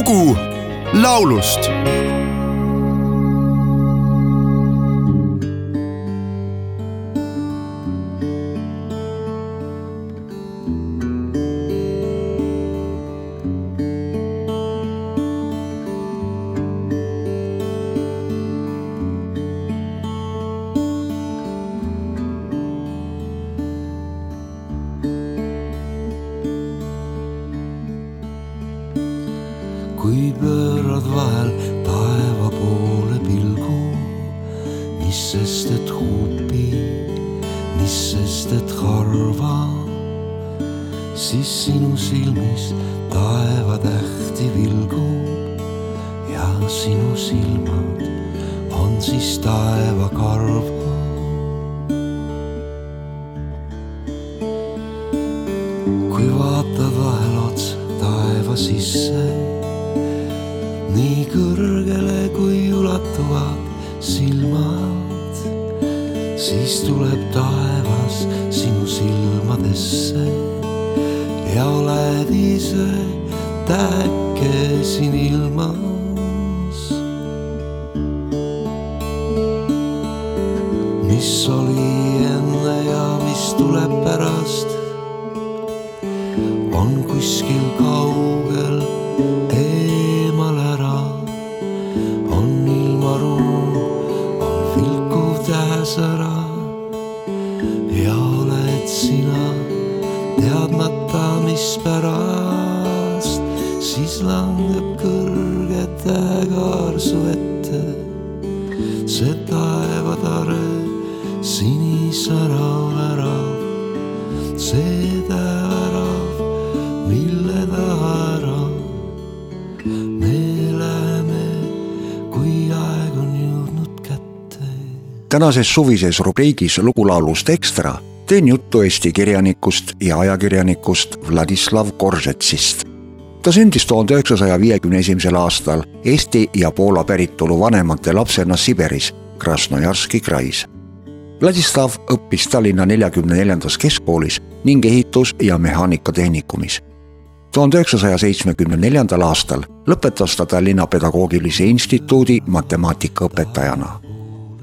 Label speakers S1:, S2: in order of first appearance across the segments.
S1: lugu laulust
S2: pöörad vahel taeva poole pilgu, mis sest, et huupi, mis sest, et harva, siis sinu silmis taevatähti vilgub ja sinu silmad on siis taevakarv kui vaatad vahel otsa taeva sisse, nii kõrgele kui ulatuvad silmad, siis tuleb taevas sinu silmadesse ja oled ise täheke siin ilmas. mis oli enne ja mis tuleb pärast on kuskil kaugel teadmata, mispärast, siis langeb kõrge tähekaar su ette. see taevatare sinisärav värav, see tähevärav mille taha ära me läheme, kui aeg on jõudnud kätte.
S3: tänases suvises rubriigis Lugulaulust Ekstra teen juttu Eesti kirjanikust ja ajakirjanikust Vladislav Koržetsist. ta sündis tuhande üheksasaja viiekümne esimesel aastal Eesti ja Poola päritolu vanemate lapsena Siberis, Krasnojarski krais. Vladislav õppis Tallinna neljakümne neljandas keskkoolis ning ehitus- ja mehaanikatehnikkumis tuhande üheksasaja seitsmekümne neljandal aastal lõpetas ta Tallinna Pedagoogilise Instituudi matemaatikaõpetajana.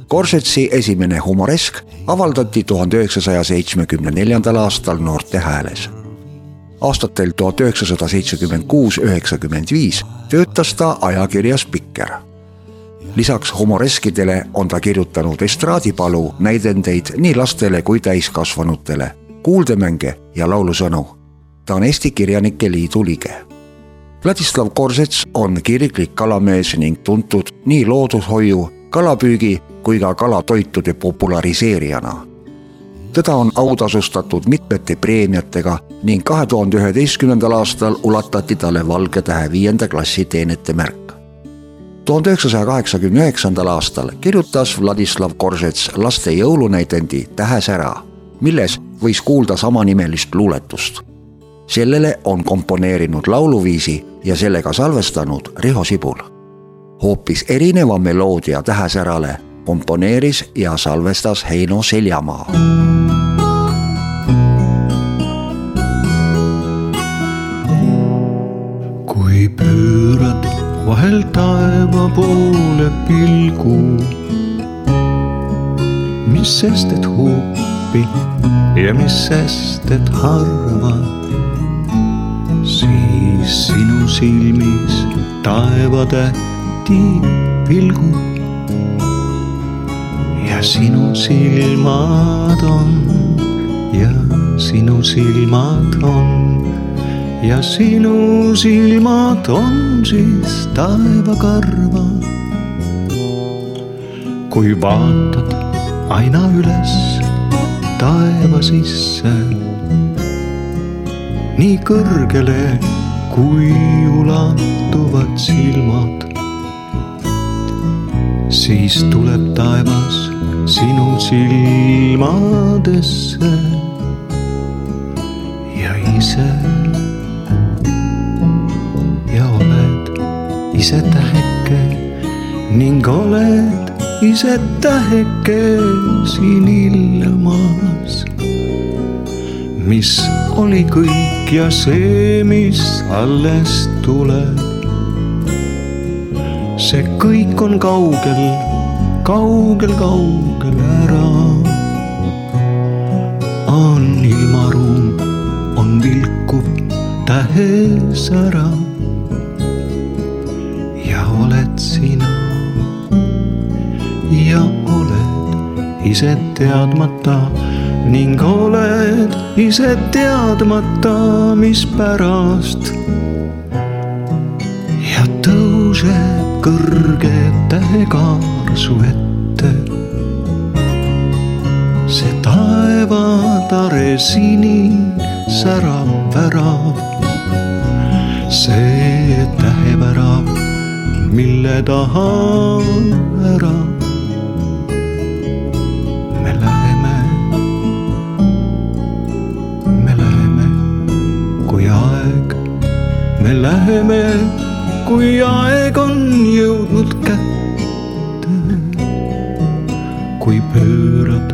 S3: Korsetsi esimene humoresk avaldati tuhande üheksasaja seitsmekümne neljandal aastal Noorte Hääles. aastatel tuhat üheksasada seitsekümmend kuus, üheksakümmend viis töötas ta ajakirjas Pikker. lisaks humoreskidele on ta kirjutanud estraadipalu näidendeid nii lastele kui täiskasvanutele, kuuldemänge ja laulusõnu ta on Eesti Kirjanike Liidu liige. Vladislav Korsets on kirglik kalamees ning tuntud nii loodushoiu, kalapüügi kui ka kalatoitude populariseerijana. teda on autasustatud mitmete preemiatega ning kahe tuhande üheteistkümnendal aastal ulatati talle Valge Tähe viienda klassi teenetemärk. tuhande üheksasaja kaheksakümne üheksandal aastal kirjutas Vladislav Korsets laste jõulunäidendi Tähesära, milles võis kuulda samanimelist luuletust sellele on komponeerinud lauluviisi ja sellega salvestanud Riho Sibul. Hoopis erineva meloodia Tähesärale komponeeris ja salvestas Heino Seljamaa.
S4: kui pöörad vahel taeva poole pilgu, mis sest, et huupi ja mis sest, et harva siis sinu silmis taevatähti vilgub. ja sinu silmad on ja sinu silmad on ja sinu silmad on siis taevakarva. kui vaatad aina üles taeva sisse nii kõrgele, kui ulatuvad silmad. Siis tuleb taevas sinu silmadesse ja ise ja oled ise täheke ning oled ise täheke siin ilmas mis oli kõik ja see, mis alles tuleb, see kõik on kaugel, kaugel, kaugel ära. on ilmaruum, on vilkuv tähesära. ja oled sina ja oled ise teadmata ning oled ise teadmata, mispärast. ja tõuseb kõrge tähekaar su ette. see taevatare sinisärav värav, see tähevärav, mille taha ära me läheme, kui aeg on jõudnud kätte. kui pöörad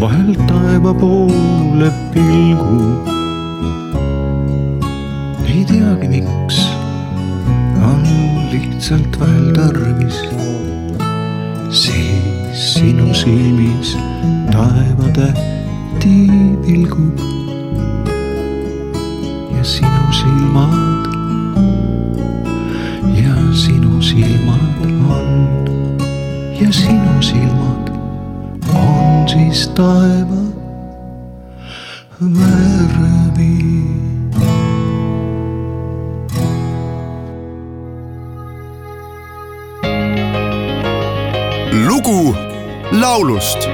S4: vahel taeva poole pilgu. ei teagi, miks on lihtsalt vahel tarvis, siis sinu silmis taevatähti pilgub ja sinu silmad ja sinu silmad on siis taeva värvi.
S1: lugu laulust